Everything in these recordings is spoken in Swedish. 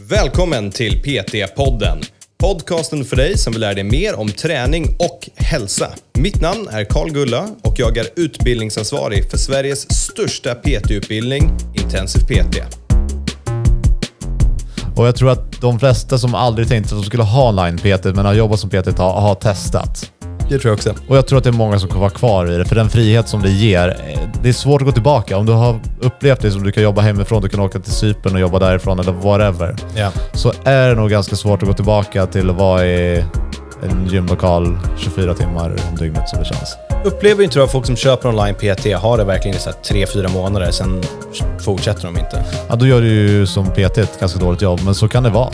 Välkommen till PT-podden. Podcasten för dig som vill lära dig mer om träning och hälsa. Mitt namn är Karl Gulla och jag är utbildningsansvarig för Sveriges största PT-utbildning, Intensiv PT. Och jag tror att de flesta som aldrig tänkte att de skulle ha online-PT men har jobbat som PT har, har testat. Det tror jag också. Och jag tror att det är många som kommer vara kvar i det, för den frihet som det ger. eh, Det är svårt att gå tillbaka. Om du har upplevt det som du kan jobba hemifrån, du kan åka till Cypern och jobba därifrån eller whatever. Ja. Så är det nog ganska svårt att gå tillbaka till att vara i en gymlokal 24 timmar om dygnet som det känns. Upplever inte du att folk som köper online PT har det verkligen i så tre, fyra månader, sen fortsätter de inte? Ja, då gör du ju som PT ett ganska dåligt jobb, men så kan det vara.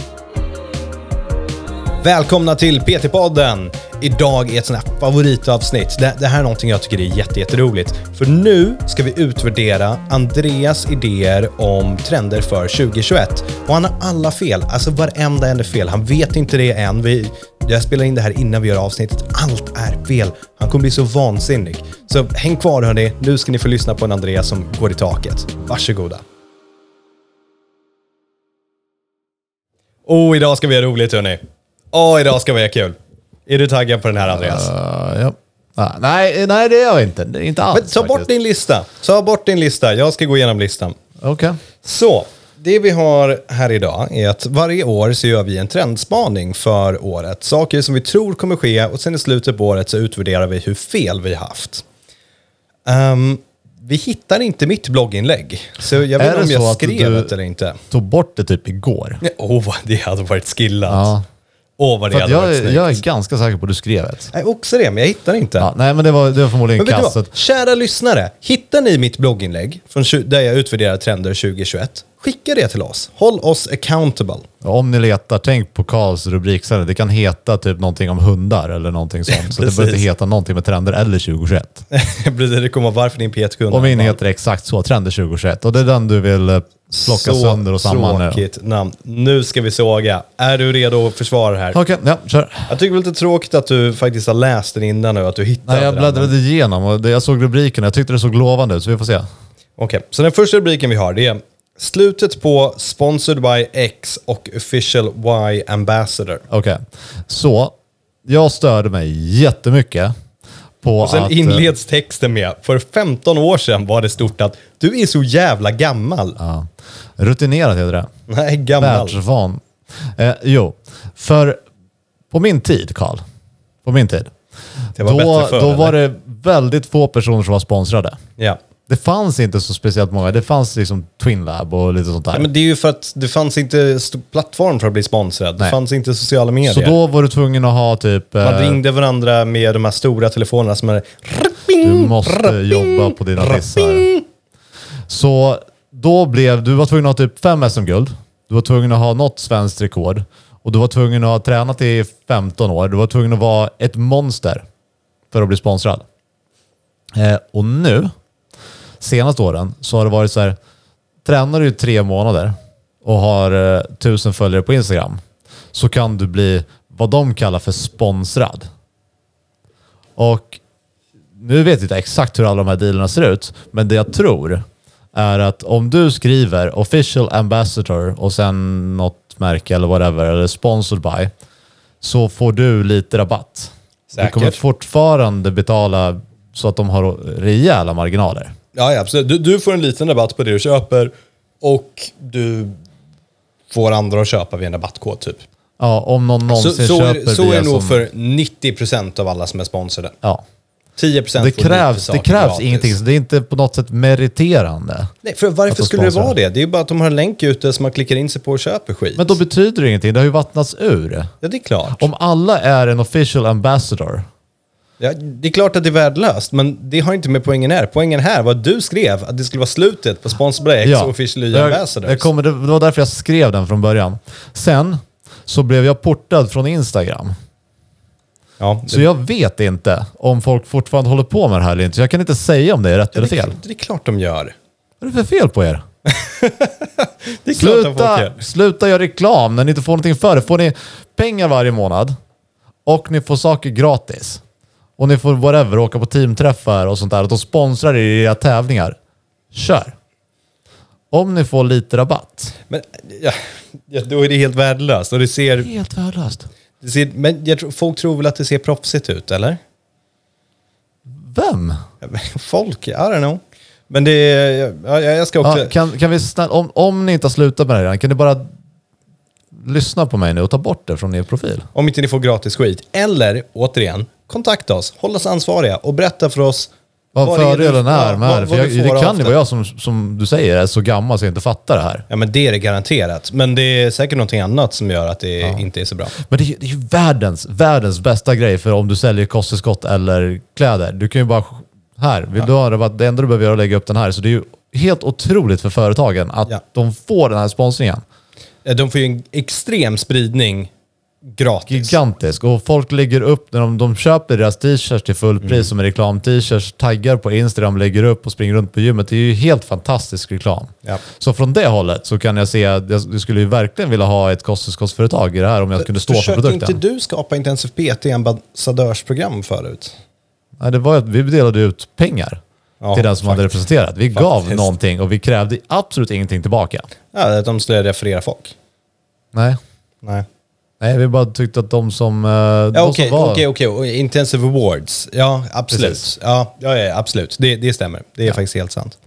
Välkomna till PT-podden! Idag är ett sånt här favoritavsnitt. Det, det här är någonting jag tycker är jätte, jätteroligt. För nu ska vi utvärdera Andreas idéer om trender för 2021. Och han har alla fel. Alltså varenda en är fel. Han vet inte det än. Vi, jag spelar in det här innan vi gör avsnittet. Allt är fel. Han kommer bli så vansinnig. Så häng kvar hörni. Nu ska ni få lyssna på en Andreas som går i taket. Varsågoda. Och idag ska vi ha roligt hörni. Åh, idag ska vi ha kul. Är du taggad på den här Andreas? Uh, ja. Ah, nej, nej, det är jag inte. Det är inte alls Men ta bort faktiskt. din lista. Ta bort din lista. Jag ska gå igenom listan. Okej. Så, det vi har här idag är att varje år så gör vi en trendspaning för året. Saker som vi tror kommer ske och sen i slutet på året så utvärderar vi hur fel vi har haft. Ehm, vi hittar inte mitt blogginlägg. Så jag vet Är inte om det jag så att skrev du- det eller inte. Tog bort det typ igår. Åh, vad det hade varit skillat. Ja. Åh, vad det hade varit jag, snyggt. jag är ganska säker på att du skrev det. Nej, också det, men jag hittar inte. Ja, nej, men det var, det var förmodligen Men vet du kastet. vad? Kära lyssnare, hittar ni mitt blogginlägg från, tju- där jag utvärderar trender 2021? Skicka det till oss. Håll oss accountable. Om ni letar, tänk på Karls rubrikställe. Det kan heta typ någonting om hundar eller någonting sånt. Så det behöver inte heta någonting med trender eller 2021. Precis, det kommer vara varför din PT-kund Och min heter exakt så, trender 2021. Och det är den du vill eh, plocka sönder och samman nu. tråkigt namn. Nu ska vi såga. Är du redo att försvara det här? Okej, ja, kör. Jag tycker det är lite tråkigt att du faktiskt har läst den innan nu, att du hittade Nej, jag den. bläddrade igenom och jag såg rubriken. Jag tyckte det såg lovande ut, så vi får se. Okej, så den första rubriken vi har det är Slutet på Sponsored by X och Official Y Ambassador. Okej, så jag störde mig jättemycket på Och sen att... eh, inleds texten med, för 15 år sedan var det stort att du är så jävla gammal. Ja. Rutinerat heter det. Nej, gammal. Världsvan. Eh, jo, för på min tid, Karl. På min tid. Det var då bättre förr, då eller? var det väldigt få personer som var sponsrade. Ja. Det fanns inte så speciellt många. Det fanns liksom Twinlab och lite sånt där. ja. Men det är ju för att det fanns inte plattform för att bli sponsrad. Det Nej. fanns inte sociala medier. så då var du tvungen att ha typ... Man eh, ringde varandra med de här stora telefonerna som är... Du måste jobba på dina dissar. Så då blev du var tvungen att ha typ fem SM-guld. Du var tvungen att ha något svenskt rekord. Och du var tvungen att ha tränat i 15 år. Du var tvungen att vara ett monster för att bli sponsrad. Eh, och nu, senaste åren, så har det varit så här. Tränar du i tre månader och har eh, tusen följare på Instagram så kan du bli vad de kallar för sponsrad. Och nu vet jag inte exakt hur alla de här dealerna ser ut, men det jag tror är att om du skriver official ambassador och sen något märke eller whatever, eller sponsored by, så får du lite rabatt. Säkert. Du kommer fortfarande betala så att de har rejäla marginaler. Ja, ja, absolut. Du, du får en liten rabatt på det du köper och du får andra att köpa via en rabattkod typ. Ja, om någon Så, någonsin så, köper är, så är det nog som- för 90% av alla som är sponsrade. Ja. 10% Det krävs, det krävs gratis. ingenting, så det är inte på något sätt meriterande. Nej, för varför skulle det vara det? Det är ju bara att de har en länk ute som man klickar in sig på och köper skit. Men då betyder det ingenting, det har ju vattnats ur. ja, det är klart. Om alla är en official ambassador, Ja, det är klart att det är värdelöst, men det har inte med poängen här. Poängen här var att du skrev att det skulle vara slutet på Sponsor by X och Official Y jag, Ambassadors. jag kommer, det var därför jag skrev den från början. Sen så blev jag portad från Instagram. ja, Så jag vet inte om folk fortfarande håller på med det här eller inte. Så jag kan inte säga om det är rätt eller det, fel. det är klart de gör. Vad är det för fel på er? Det Sluta, sluta göra reklam när ni inte får någonting för det. Får ni pengar varje månad och ni får saker gratis och ni får whatever, åka på teamträffar och sånt där och de sponsrar er i era tävlingar. Kör! om ni får lite rabatt. Men ja, ja, då är det helt värdelöst. Och det ser, Helt värdelöst. det ser, men jag tror, folk tror väl att det ser proffsigt ut, eller? Vem? Ja, men Folk, I don't know. Men det är, ja, jag ska också... Ja, kan, kan vi snälla, om, om ni inte har slutat med det redan, kan ni bara lyssna på mig nu och ta bort det från er profil? Om inte ni får gratis skit. Eller, återigen, kontakta oss, håll oss ansvariga och berätta för oss Vad vad är fördelen är med vad- det. För jag, det kan ju vara jag som, som du säger är så gammal så jag inte fattar det här. Ja, men det är det garanterat. Men det är säkert någonting annat som gör att det inte är så bra. Men det är, ju- det är ju världens, världens bästa grej för om du säljer kosttillskott eller kläder. Du kan ju bara, här, vill du ha rabatt? Det enda du behöver göra är att lägga upp den här. Så det är ju helt otroligt för företagen att Ja. de får den här sponsringen. De får ju en extrem spridning gratis. Gigantisk. Och folk lägger upp, när de, de köper deras t-shirts till Mm. fullpris som är reklam-t-shirts, taggar på Instagram, lägger upp och springer runt på gymmet. Det är ju helt fantastisk reklam. Ja. Så från det hållet så kan jag se att jag, skulle ju verkligen vilja ha ett kosttillskottsföretag i det här om jag kunde stå för Försökte produkten. inte du skapa Intensiv PT ambassadörsprogram förut? Nej, det var att vi delade ut pengar Ja, till den som hade faktiskt. representerat. Vi gav Faktiskt. någonting och vi krävde absolut ingenting tillbaka. Ja, de skulle referera folk. Nej. Nej. Nej, vi bara tyckte att de som... eh, Ja, de okej, som var... okej, okej. Och Intensive Awards. Ja, absolut. Precis. Ja, ja, ja, absolut. Det, det stämmer. Det är faktiskt helt sant.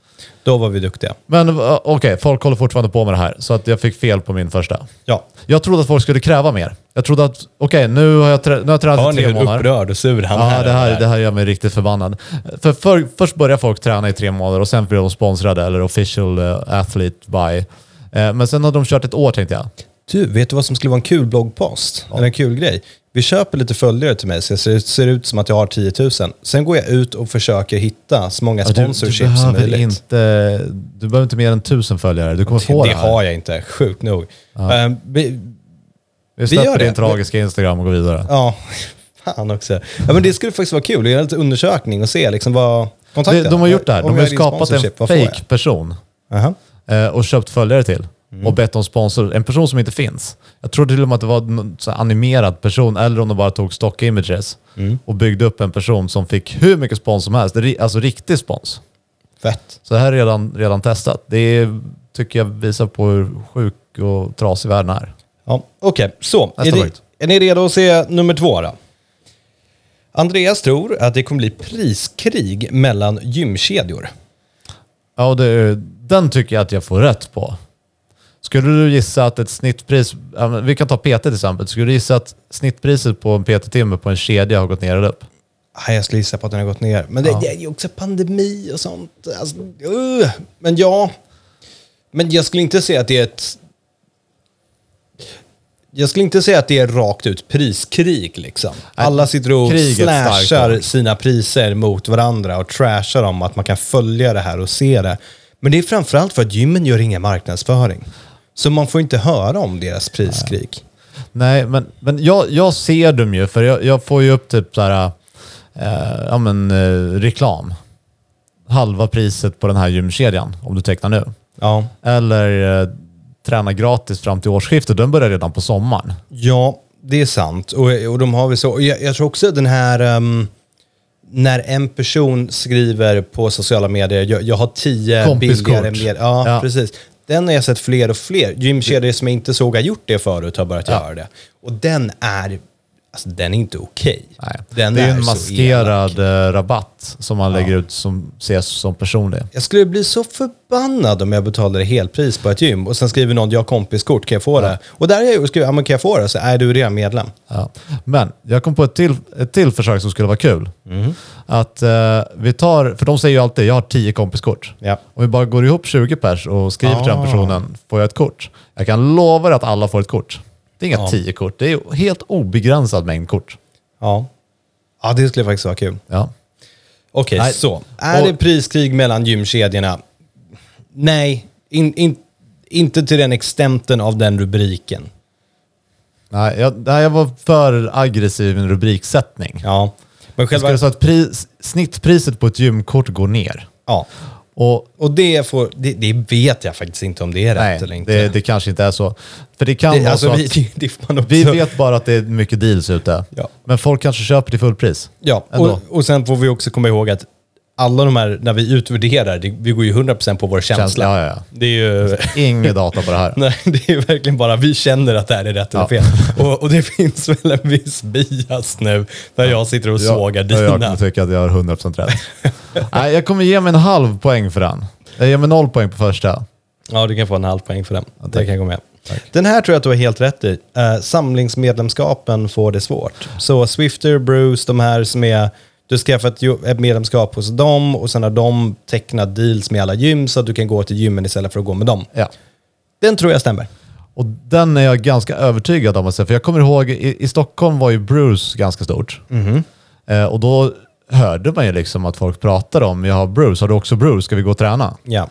Då var vi duktiga. Men eh, okej, folk håller fortfarande på med det här. Så att jag fick fel på min första. Ja. Jag trodde att folk skulle kräva mer. Jag trodde att, okej, nu har jag, trä- nu har jag tränat Hör i ni tre hur månader. upprörd och sur han Ja, är? det här, det här gör mig riktigt förbannad. För, för Först börjar folk träna i tre månader och sen blir de sponsrade eller official eh, athlete by. Men sen har de kört ett år tänkte jag. Du, vet du vad som skulle vara en kul bloggpost? Eller en kul grej? Vi köper lite följare till mig så det ser, ser ut som att jag har 10 000. Sen går jag ut och försöker hitta så många Ja, Du, du, sponsorships som möjligt. inte, du behöver inte mer än tusen följare. Du kommer få det, det har jag inte, sjukt nog. Ehm, vi, Vi släpper gör din det. tragiska Instagram och går vidare. ja, fan också. Ja, men det skulle faktiskt vara kul att göra lite undersökning och se liksom vad... Kontakta. De, de har gjort det här. De har skapat en jag? fake-person Aha. eh, och köpt följare till. Mm. Och bett om sponsor. En person som inte finns. Jag tror till och med att det var en animerad person eller om de bara tog stock images Mm. och byggde upp en person som fick hur mycket spons som helst. Det är ri- Alltså riktig spons. Fett. Så det här är redan, redan testat. Det är, tycker jag visar på hur sjuk och trasig världen är. Ja, Okej, så. Nästa Är ni, är ni redo att se nummer två då? Andreas tror att det kommer bli priskrig mellan gymkedjor. Ja, det, den tycker jag att jag får rätt på. Skulle du gissa att ett snittpris, vi kan ta PT till exempel, skulle du gissa att snittpriset på en PT-timme på en kedja har gått ner eller upp? Ah, jag skulle gissa på att den har gått ner. Men det, Ja. det är ju också pandemi och sånt. Alltså, uh. Men ja, men jag skulle inte säga att det är ett... Jag skulle inte säga att det är rakt ut priskrig liksom. Alla sitter och slashar sina priser mot varandra och trashar dem att man kan följa det här och se det. Men det är framförallt för att gymmen gör ingen marknadsföring. Så man får inte höra om deras priskrig. Nej, men, men jag, jag ser dem ju, för jag, jag får ju upp typ så här, eh, ja men eh, reklam. Halva priset på den här gymkedjan, om du tecknar nu. Ja. Eller eh, träna gratis fram till årsskiftet, den börjar redan på sommaren. Ja, det är sant. Och, och de har vi så. Jag, jag tror också den här... ehm, när en person skriver på sociala medier, jag, jag har tio Kompiskort. billigare mer. Ja, Ja. precis. Den har jag sett fler och fler. Gymkedjor som jag inte såg har gjort det förut har börjat Ja. göra det. Och den är, alltså den är inte okej. Den det är ju en maskerad eh, rabatt som man lägger ut som ses som personlig. Jag skulle bli så förbannad om jag betalade helpris på ett gym och sen skriver någon, jag har kompiskort, kan jag få det? Och där är jag skriver, ja men kan jag få det? Så är du redan medlem. Ja. Men jag kom på ett till, ett till försök som skulle vara kul. Att eh, vi tar, för de säger ju alltid, jag har 10 kompiskort. Ja. Om vi bara går ihop 20 pers och skriver till den Ah. personen, får jag ett kort. Jag kan lova dig att alla får ett kort. Det är inga Ja. 10 kort, det är helt obegränsad mängd kort. Ja. Ja, det skulle faktiskt vara kul. Ja. Okej, Nej. så. Är Och- det priskrig mellan gymkedjorna? Nej, in, in, inte till den extenten av den rubriken. Nej, jag, nej, jag var för aggressiv i min rubriksättning. Ja, men Jag själva... skulle säga att pris, snittpriset på ett gymkort går ner. Ja. Och Och det, får, det, det vet jag faktiskt inte om det är rätt eller nej, inte. det, det kanske inte är så. För det kan Det- vara alltså, så vi, att det, det vi vet bara att det är mycket deals ute. Ja. Men folk kanske köper till fullpris. Ja, och, och sen får vi också komma ihåg att alla de här, när vi utvärderar, det, vi går ju 100% på vår känsla. Känsla, ja, ja. Det är ju... Inget data på det här. Nej, det är verkligen bara vi känner att det här är rätt eller Ja. fel. Och, och det finns väl en viss bias nu när jag sitter och sågar jag, jag dina. kommer tycka att jag har 100% rätt. Nej, jag kommer ge mig en halv poäng för den. Jag ger mig noll poäng på första. Ja, du kan få en halv poäng för den. det kan jag gå med. Den här tror jag att du har helt rätt i. Uh, samlingsmedlemskapen får det svårt. Så Swifter, Bruce, de här som är... Du ett, ju- ett medlemskap hos dem och sen har de tecknat deals med alla gym så att du kan gå till gymmen istället för att gå med dem. Ja. Den tror jag stämmer. Och den är jag ganska övertygad om. För jag kommer ihåg, i, i Stockholm var ju Bruce ganska stort. Eh, och då hörde man ju liksom att folk pratade om, jag har Bruce, har du också Bruce, ska vi gå och träna? Ja.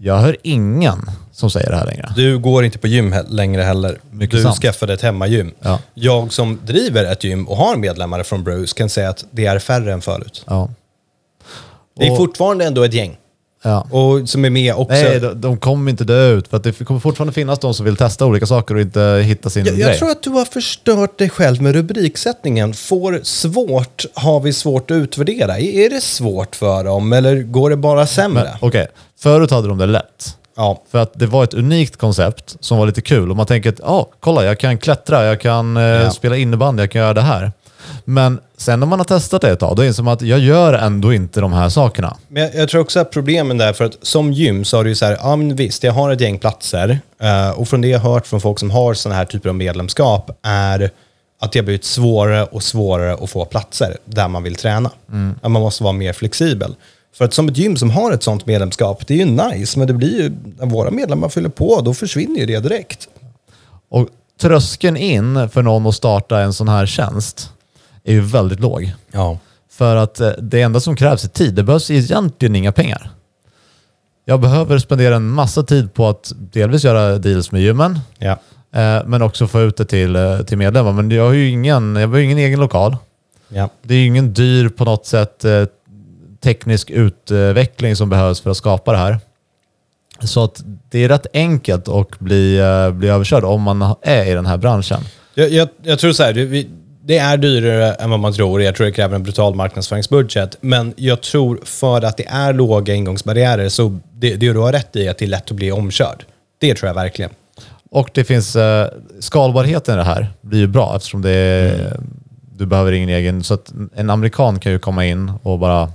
Jag hör ingen som säger det här längre. Du går inte på gym he- längre heller. Mycket du sant. skaffade ett hemmagym. Ja. Jag som driver ett gym och har medlemmar från Bruce kan säga att det är färre än förut. Ja. Det är Och- fortfarande ändå ett gäng. Ja. Och som är med också. Nej, de, de kommer inte dö ut. För det kommer fortfarande finnas de som vill testa olika saker och inte hitta sin jag, grej. jag tror att du har förstört dig själv med rubriksättningen. Får svårt, har vi svårt att utvärdera. Är det svårt för dem eller går det bara sämre? Okej, förut hade de det lätt. Ja. För att det var ett unikt koncept som var lite kul. Och man tänker att, ja, kolla, jag kan klättra, jag kan eh, Ja. spela innebandy, jag kan göra det här. Men sen när man har testat det ett tag, då inser man att jag gör ändå inte de här sakerna. Men jag, jag tror också att problemen där, för att som gym så har du ju så här, ja men visst, jag har ett gäng platser. eh, och från det jag har hört från folk som har sådana här typer av medlemskap är att det har blivit svårare och svårare att få platser där man vill träna. Att man måste vara mer flexibel. För att som ett gym som har ett sånt medlemskap, det är ju nice, men det blir ju, när våra medlemmar fyller på, då försvinner ju det direkt. Och tröskeln in för någon att starta en sån här tjänst är ju väldigt låg. Ja. För att eh, det enda som krävs är tid. Det behövs egentligen inga pengar. Jag behöver spendera en massa tid på att delvis göra deals med gymmen, Ja. eh, men också få ut det till, eh, till medlemmar. Men jag har ju ingen, jag har ingen egen lokal. Ja. Det är ju ingen dyr på något sätt teknisk utveckling som behövs för att skapa det här. Så att det är rätt enkelt att bli, eh, bli överkörd om man är i den här branschen. Jag, jag, jag tror så här, det, vi, det är dyrare än vad man tror. Jag tror det kräver en brutal marknadsföringsbudget. Men jag tror för att det är låga ingångsbarriärer så det, det du har rätt i att det är lätt att bli omkörd. Det tror jag verkligen. Och det finns eh, skalbarheten i det här blir ju bra eftersom det är, du behöver ingen egen. Så att en amerikan kan ju komma in och bara,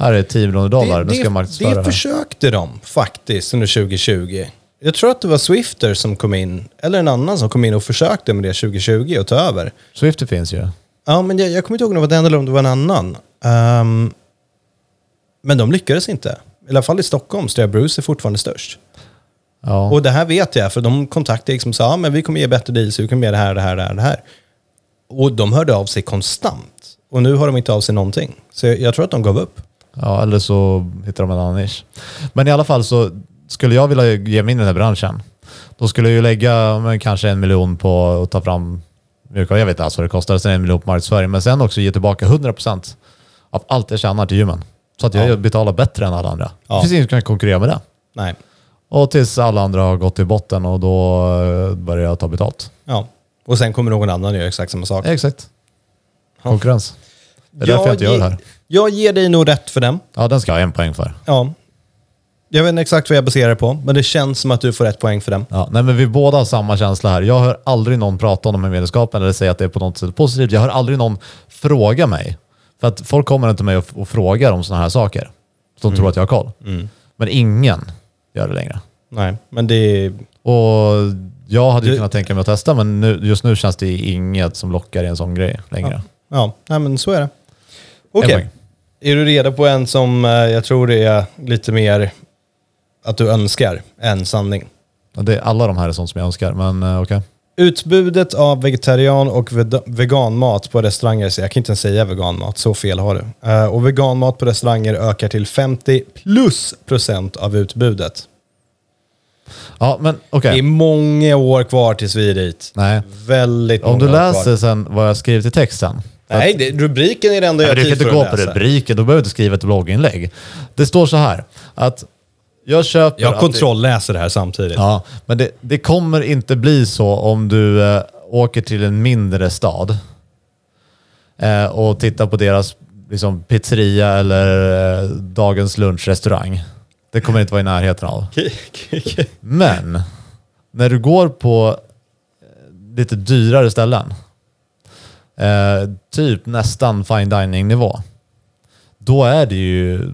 här är 10 miljoner dollar, nu ska jag marknadsföra det det försökte de faktiskt under 2020. Jag tror att det var Swifter som kom in, eller en annan som kom in och försökte med det 2020 och ta över. Swifty finns ju. Ja, men jag, jag kommer inte ihåg om det var den eller om det var en annan. Ehm, men de lyckades inte. I alla fall i Stockholm, så där Bruce är fortfarande störst. Ja. Och det här vet jag, för de kontaktade liksom och sa, ja, men vi kommer ge bättre deals, vi kommer ge det här, det här, det här, det här. Och de hörde av sig konstant. Och nu har de inte av sig någonting. Så jag, jag tror att de gav upp. Ja, eller så hittar de en annan nisch. Men i alla fall så skulle jag vilja ge mig in i den här branschen. Då skulle jag ju lägga men, kanske en miljon på att ta fram. Jag vet inte alls vad det kostar. Sen en miljon på marknadsföring. Men sen också ge tillbaka 100% av allt jag tjänar till gymmen. Så att jag Ja. betalar bättre än alla andra. Ja. Det finns ingen som kan konkurrera med det. Nej. Och tills alla andra har gått till botten och då eh, börjar jag ta betalt. Ja. Och sen kommer någon annan göra exakt samma sak. Exakt. Konkurrens. Det är därför jag inte gör det här. Jag ger dig nog rätt för den. Ja, den ska jag ha en poäng för. Ja. Jag vet inte exakt vad jag baserar det på, men det känns som att du får rätt poäng för den. Ja, nej, men vi båda har samma känsla här. Jag hör aldrig någon prata om de här medlemskapen eller säga att det är på något sätt positivt. Jag hör aldrig någon fråga mig. För att folk kommer inte till mig och, och frågar om sådana här saker. De tror att jag har koll. Men ingen gör det längre. Nej, men det. Och jag hade ju kunnat tänka mig att testa, men nu, just nu känns det inget som lockar i en sån grej längre. Ja, nej, men så är det. Okej. poäng. Är du redo på en som eh, jag tror det är lite mer att du önskar än sanning? Ja, Det är, alla de här är sånt som jag önskar, men eh, okej. Utbudet av vegetarian och ved- veganmat på restauranger, så jag kan inte ens säga veganmat, så fel har du. Eh, och veganmat på restauranger ökar till 50 plus procent av utbudet. Ja, men okej. Det är många år kvar tills vi är dit. Nej. Väldigt Om många du år läser kvar. sen vad jag skrivit i texten. Nej, det, rubriken är det enda jag du har kan tid inte gå på rubriken, då behöver du inte skriva ett blogginlägg. Det står så här, att jag köper... Jag kontrollläser det här samtidigt. Ja, men det, det kommer inte bli så om du eh, åker till en mindre stad eh, och tittar på deras liksom pizzeria eller eh, dagens lunchrestaurang. Det kommer inte vara i närheten av. Men när du går på eh, lite dyrare ställen, eh, typ nästan fine dining nivå, då är det ju,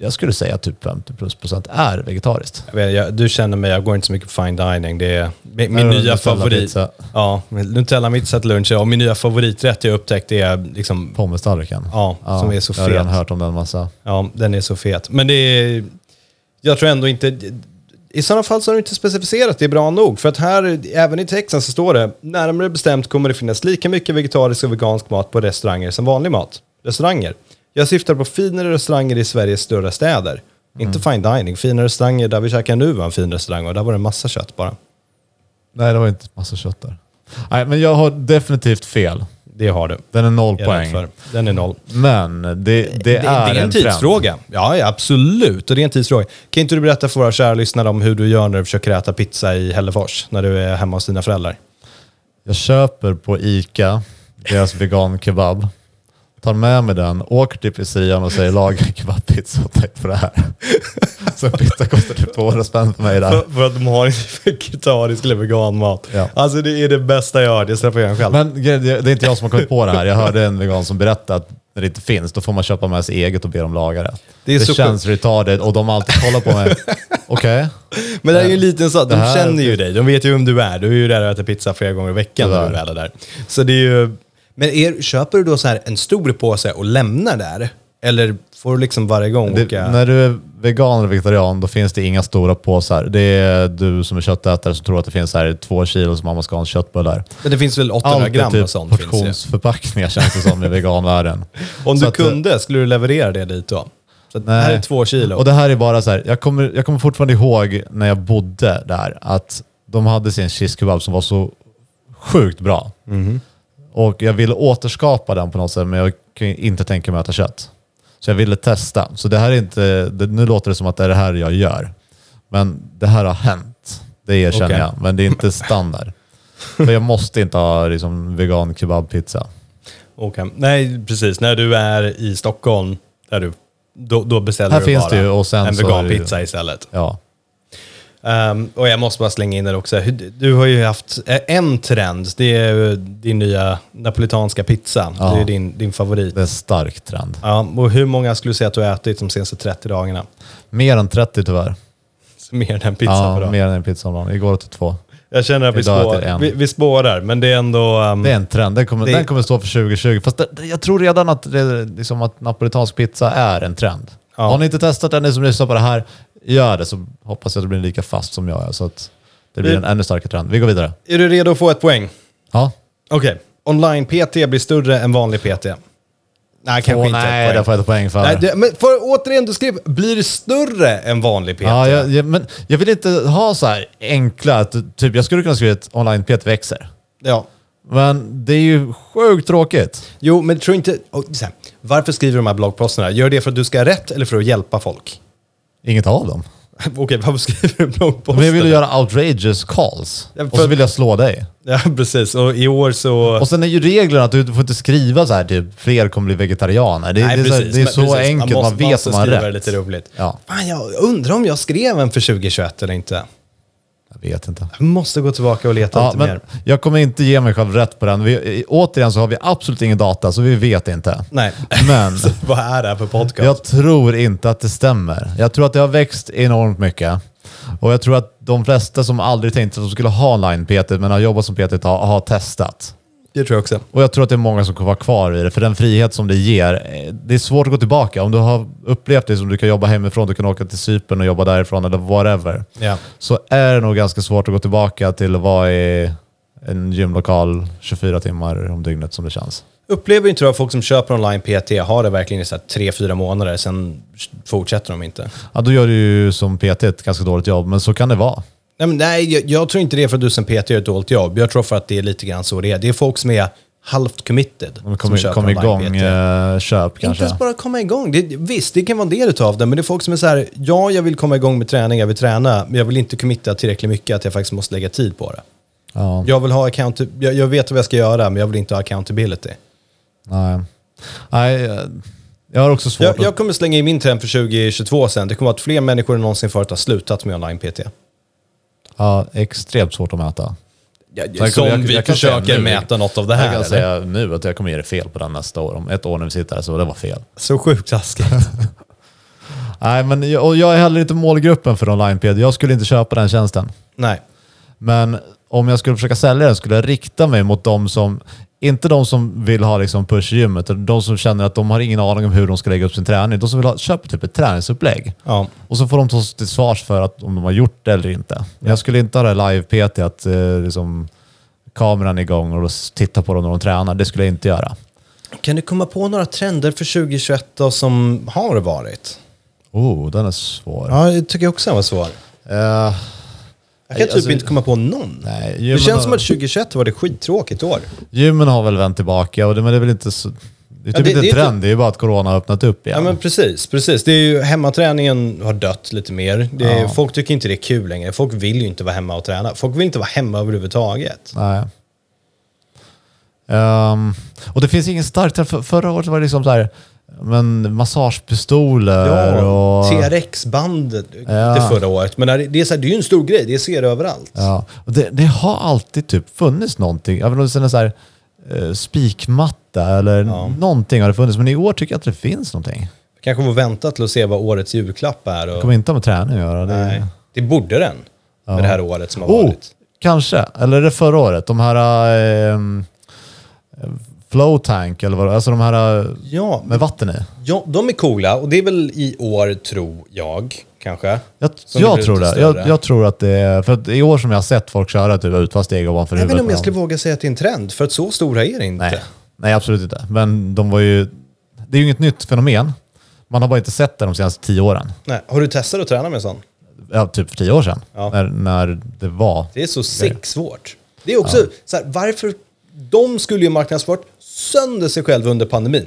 jag skulle säga typ 50 plus procent är vegetariskt. Jag vet, jag, du känner mig, jag går inte så mycket på fine dining. Det är min, min nya favorit. pizza? Ja, Nutella pizza till lunch. Och min nya favoriträtt jag upptäckt är liksom, Pommestallriken. ja, som är så Jag har redan fet. hört om den massa. Ja, den är så fet. Men det är, jag tror ändå inte, i sådana fall så har du inte specificerat det bra nog. För att här, även i texten så står det, närmare bestämt kommer det finnas lika mycket vegetarisk och vegansk mat på restauranger som vanlig mat. Restauranger. Jag syftar på finare restauranger i Sveriges större städer. Inte fine dining, fina restauranger där vi käkar nu var en fin restaurang och där var det en massa kött bara. Nej, det var inte massa kött där. Nej, men jag har definitivt fel. Det har du. Den är noll Jag är poäng. för. Den är noll. Men det, det, Det, är, det är en tidsfråga. Ja, ja, absolut. Och det är en tidsfråga. Kan inte du berätta för våra kära lyssnare om hur du gör när du försöker äta pizza i Hällefors, när du är hemma hos dina föräldrar? Jag köper på Ica deras vegan kebab. Tar med mig den, åker till pizzerian och säger laga kebabpizza och tänk på det här. Så en pizza kostar typ 200 spänn för mig där. För, för att de har vegetarisk eller vegan mat. Ja. Alltså det är det bästa jag hört. Jag släpper igen själv. Men det är inte jag som har kommit på det här. Jag hörde en vegan som berättade att när det inte finns, då får man köpa med sig eget och be dem laga det. Det är Det, så känns retarded och de har alltid kollat på mig. Okej, Men det är ju en liten sak, de här- känner ju dig. De vet ju vem du är. Du är ju där och äter pizza flera gånger i veckan när du väl är där. Så det är ju... Men är, köper du då så här en stor påse och lämnar där? Eller får du liksom varje gång Det, åka... när du är vegan eller vegetarian då finns det inga stora påsar. Det är du som är köttätare som tror att det finns här två kilo som mamma ska ha en köttbullar. Men det finns väl 800 Allt gram och typ sånt finns ju. portionsförpackningar känns det som i veganvärlden. Om du att, eh, kunde, skulle du leverera det dit då? Så att det här Nej. är två kilo. Och det här är bara så här, jag kommer, jag kommer fortfarande ihåg när jag bodde där att de hade sin cheese kebab som var så sjukt bra. Mhm. Och jag ville återskapa den på något sätt men jag kan inte tänka mig att äta kött. Så jag ville testa. Så det här är inte, det, nu låter det som att det är det här jag gör. Men det här har hänt. Det erkänner Okej. jag. Men det är inte standard. För jag måste inte ha liksom, vegan kebabpizza. Okej. Nej, precis. När du är i Stockholm, där du, då, då beställer Här du finns bara det ju, och sen en så är vegan det ju- pizza istället. Ja. Ehm, och jag måste bara slänga in det också. Du har ju haft en trend. Det är din nya napolitanska pizza. Ja. Det är din, din favorit. Det är en stark trend. Ja, och hur många skulle du säga att du har ätit de senaste 30 dagarna? Mer än 30 tyvärr. Mer än en pizza ja, per dag. mer än en pizza om dagen. Igår åt jag två. Jag känner att vi, Idag spår, vi, vi spårar, men det är ändå... ehm, Det är en trend. Den kommer, Det- den kommer stå för 2020. Fast det- jag tror redan att, det, liksom att napolitansk pizza är en trend. Ja. Har ni inte testat den, ni som lyssnar på det här, gör det så hoppas jag att det blir lika fast som jag är. Så att det blir Vi- en ännu starkare trend. Vi går vidare. Är du redo att få ett poäng? Ja. Okej. Online-PT blir större än vanlig PT. Nej, kanske Åh, inte nej, poäng. där får jag ett poäng för. Nej, det, men för, återigen, du skrev blir större än vanlig PT. ja, jag, jag, men jag vill inte ha så här enkla, att, typ jag skulle kunna skriva ett online-PT växer. Ja. Men det är ju sjukt tråkigt. Jo, men tror inte... och så här, varför skriver du de här bloggposterna? Gör det för att du ska ha rätt eller för att hjälpa folk? Inget av dem. Okej, varför skriver du bloggposter? Men jag vill göra outrageous calls. Ja, Och för- så vill jag slå dig. Ja, precis. Och i år så... Och sen är ju reglerna att du får inte skriva så här typ fler kommer bli vegetarianer. Det, Nej, det, är, så, precis, det är så precis. enkelt, man, måste- vet måste om man har skriva det rätt. lite roligt. Ja, Fan, jag undrar om jag skrev en för 2021 eller inte. Jag vet inte. Jag måste gå tillbaka och leta Ja, lite mer. jag kommer inte ge mig själv rätt på den. Vi, återigen så har vi absolut ingen data, så vi vet inte. Nej. Men Vad är det här för podcast? jag tror inte att det stämmer. Jag tror att det har växt enormt mycket. Och jag tror att de flesta som aldrig tänkte att de skulle ha online-PT, men har jobbat som PT, har, har testat. Det tror jag också. Och jag tror att det är många som kommer vara kvar i det, för den frihet som det ger, eh, det är svårt att gå tillbaka. Om du har upplevt det som du kan jobba hemifrån, du kan åka till Cypern och jobba därifrån eller whatever, Ja. så är det nog ganska svårt att gå tillbaka till att vara i en gymlokal 24 timmar om dygnet som det känns. Upplever inte du att folk som köper online PT har det verkligen i så här tre, fyra månader, sen fortsätter de inte? Ja, då gör du ju som PT ett ganska dåligt jobb, men så kan det vara. Nej, men nej jag, jag tror inte det är för att du som PT gör ett dåligt jobb. Jag tror för att det är lite grann så det är. Det är folk som är halvt committed De kommer köper kom igång, eh, köp Inte kanske. ens bara komma igång. Det, visst, det kan vara en del utav det, men det är folk som är så här, ja, jag vill komma igång med träning, jag vill träna, men jag vill inte committa tillräckligt mycket att jag faktiskt måste lägga tid på det. Ja, Jag vill ha account, jag, jag vet vad jag ska göra, men jag vill inte ha accountability. nej. Nej, eh, jag har också svårt Jag, att... jag kommer slänga in min trend för 2022 sen. Det kommer vara att fler människor än någonsin förut har slutat med online-PT. Ja, extremt svårt att mäta. Ja, jag- som jag- vi jag försöker mäta något av det Jag här. kan eller? säga nu att jag kommer ge det fel på den nästa år. Om ett år när vi sitter här så det var fel. Så sjukt taskigt. Nej, men jag, och jag är heller inte målgruppen för online-PD. Jag skulle inte köpa den tjänsten. Nej. Men om jag skulle försöka sälja den skulle jag rikta mig mot de som, inte de som vill ha liksom push i gymmet, utan de som känner att de har ingen aning om hur de ska lägga upp sin träning. De som vill ha, köpa typ ett träningsupplägg. Ja. Och så får de ta sig till svars för att, om de har gjort det eller inte. Men Jag skulle inte ha det live-PT, att eh, liksom, kameran igång och titta på dem när de tränar. Det skulle jag inte göra. Kan du komma på några trender för 2021 då som har varit? Oh, den är svår. Ja, jag tycker också den var svår. Eh, Jag kan typ alltså- inte komma på någon. nej, det känns har- som att 2021 var det skittråkigt år. Gymmen har väl vänt tillbaka, och det, men det är väl inte så... Det är Ja, typ det- inte det en trend, det är ju bara att corona har öppnat upp igen. Ja men precis, precis. Det är ju, hemmaträningen har dött lite mer. Det är, Ja. Folk tycker inte det är kul längre. Folk vill ju inte vara hemma och träna. Folk vill inte vara hemma överhuvudtaget. Nej. Ehm, och det finns ingen stark. För, förra året var det liksom så här, men massagepistoler och... TRX-bandet Ja. det förra året. Men det är, så här, det är ju en stor grej, det ser överallt. Ja, det, det har alltid typ funnits någonting. Även om det är så här, eh, spikmatta eller Ja. någonting har det funnits. Men i år tycker jag att det finns någonting. Kanske får vänta till att se vad årets julklapp är. Det Och, kommer inte ha med träning att göra. Det, nej, det borde den. Med det här året som har Oh, varit. kanske. Eller är det förra året? De här eh, flow tank eller vad Alltså de här eh, Ja, med vatten i. ja, de är coola och det är väl i år, tror jag, kanske. Jag, jag tror det. Jag, jag tror att det är... För att i år som jag har sett folk köra typ utfast steg ovanför Jag vet huvudet. inte om jag skulle våga säga att det är en trend, för att så stora är det inte. Nej. Nej, absolut inte. Men de var ju... Det är ju inget nytt fenomen. Man har bara inte sett det de senaste tio åren. Nej. Har du testat att träna med sån? Ja, typ för tio år sedan. Ja. När, när det var... Det är så sick svårt. Det är också så här, varför... De skulle ju marknadsfört sönder sig själva under pandemin.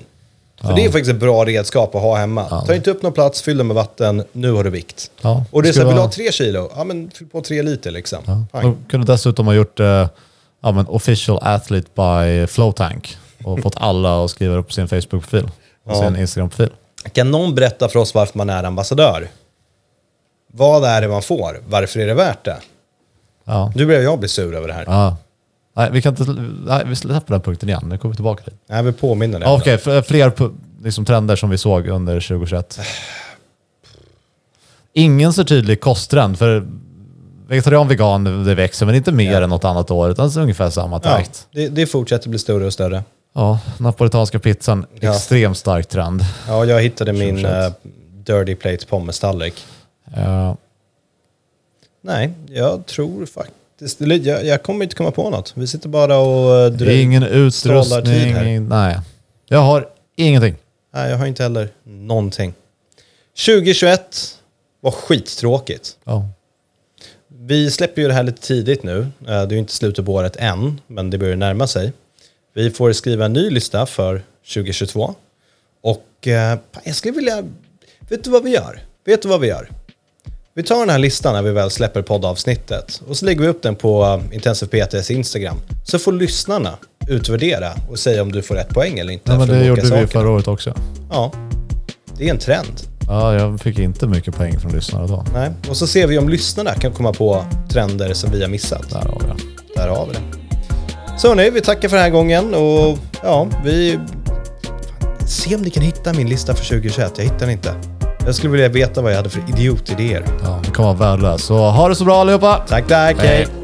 För det är faktiskt ett bra redskap att ha hemma. Ta inte upp någon plats, fyll den med vatten, nu har du vikt. Ja, Och det är så här, vill du ha tre kilo? Ja men fyll på tre liter liksom. Fine. De kunde dessutom ha gjort eh, ja, men official athlete by Flowtank och fått alla att skriva upp sin Facebook-profil och Ja. sin Instagram-profil. Kan någon berätta för oss varför man är ambassadör? Vad är det man får? Varför är det värt det? Ja. Nu börjar jag bli sur över det här. Nej, vi kan inte... Nej, vi släpper den punkten igen. Nu kommer vi tillbaka till. Påminna dig. Ja, om Okej, f- fler pu- liksom, trender som vi såg under 2021. Ingen så tydlig kosttrend, för vegetarian, vegan, det växer, men inte mer Ja. än något annat år, utan det är ungefär samma det. Ja, takt. det, det fortsätter bli större och större. Ja, napolitanska pizzan, Ja. extremt stark trend. Ja, jag hittade min 2021. uh, Dirty Plate pommes-tallrik. Ja. Nej, jag tror faktiskt... Jag, jag kommer inte komma på något. Vi sitter bara och Det är ingen utrustning, nej. Jag har ingenting. Nej, jag har inte heller någonting. 2021 var skittråkigt. Ja. Vi släpper ju det här lite tidigt nu. Eh, Det är ju inte slutet på året än, men det börjar närma sig. Vi får skriva en ny lista för 2022. Och eh, jag skulle vilja... Vet du vad vi gör? Vet du vad vi gör? Vi tar den här listan när vi väl släpper poddavsnittet och så lägger vi upp den på eh, Intensive PTs Instagram. Så får lyssnarna utvärdera och säga om du får rätt poäng eller inte. Nej, men det de gjorde olika vi sakerna. förra året också. Ja, det är en trend. Ja, jag fick inte mycket poäng från lyssnare då. Nej. Och så ser vi om lyssnarna kan komma på trender som vi har missat. Där har vi det. Där har vi det. Så hörni, vi tackar för den här gången och ja, vi... Se om ni kan hitta min lista för 2021. Jag hittar den inte. Jag skulle vilja veta vad jag hade för idiotidéer. Ja, det kommer vara värdelöst. Så ha det så bra allihopa! Tack, tack. Hej. Hej.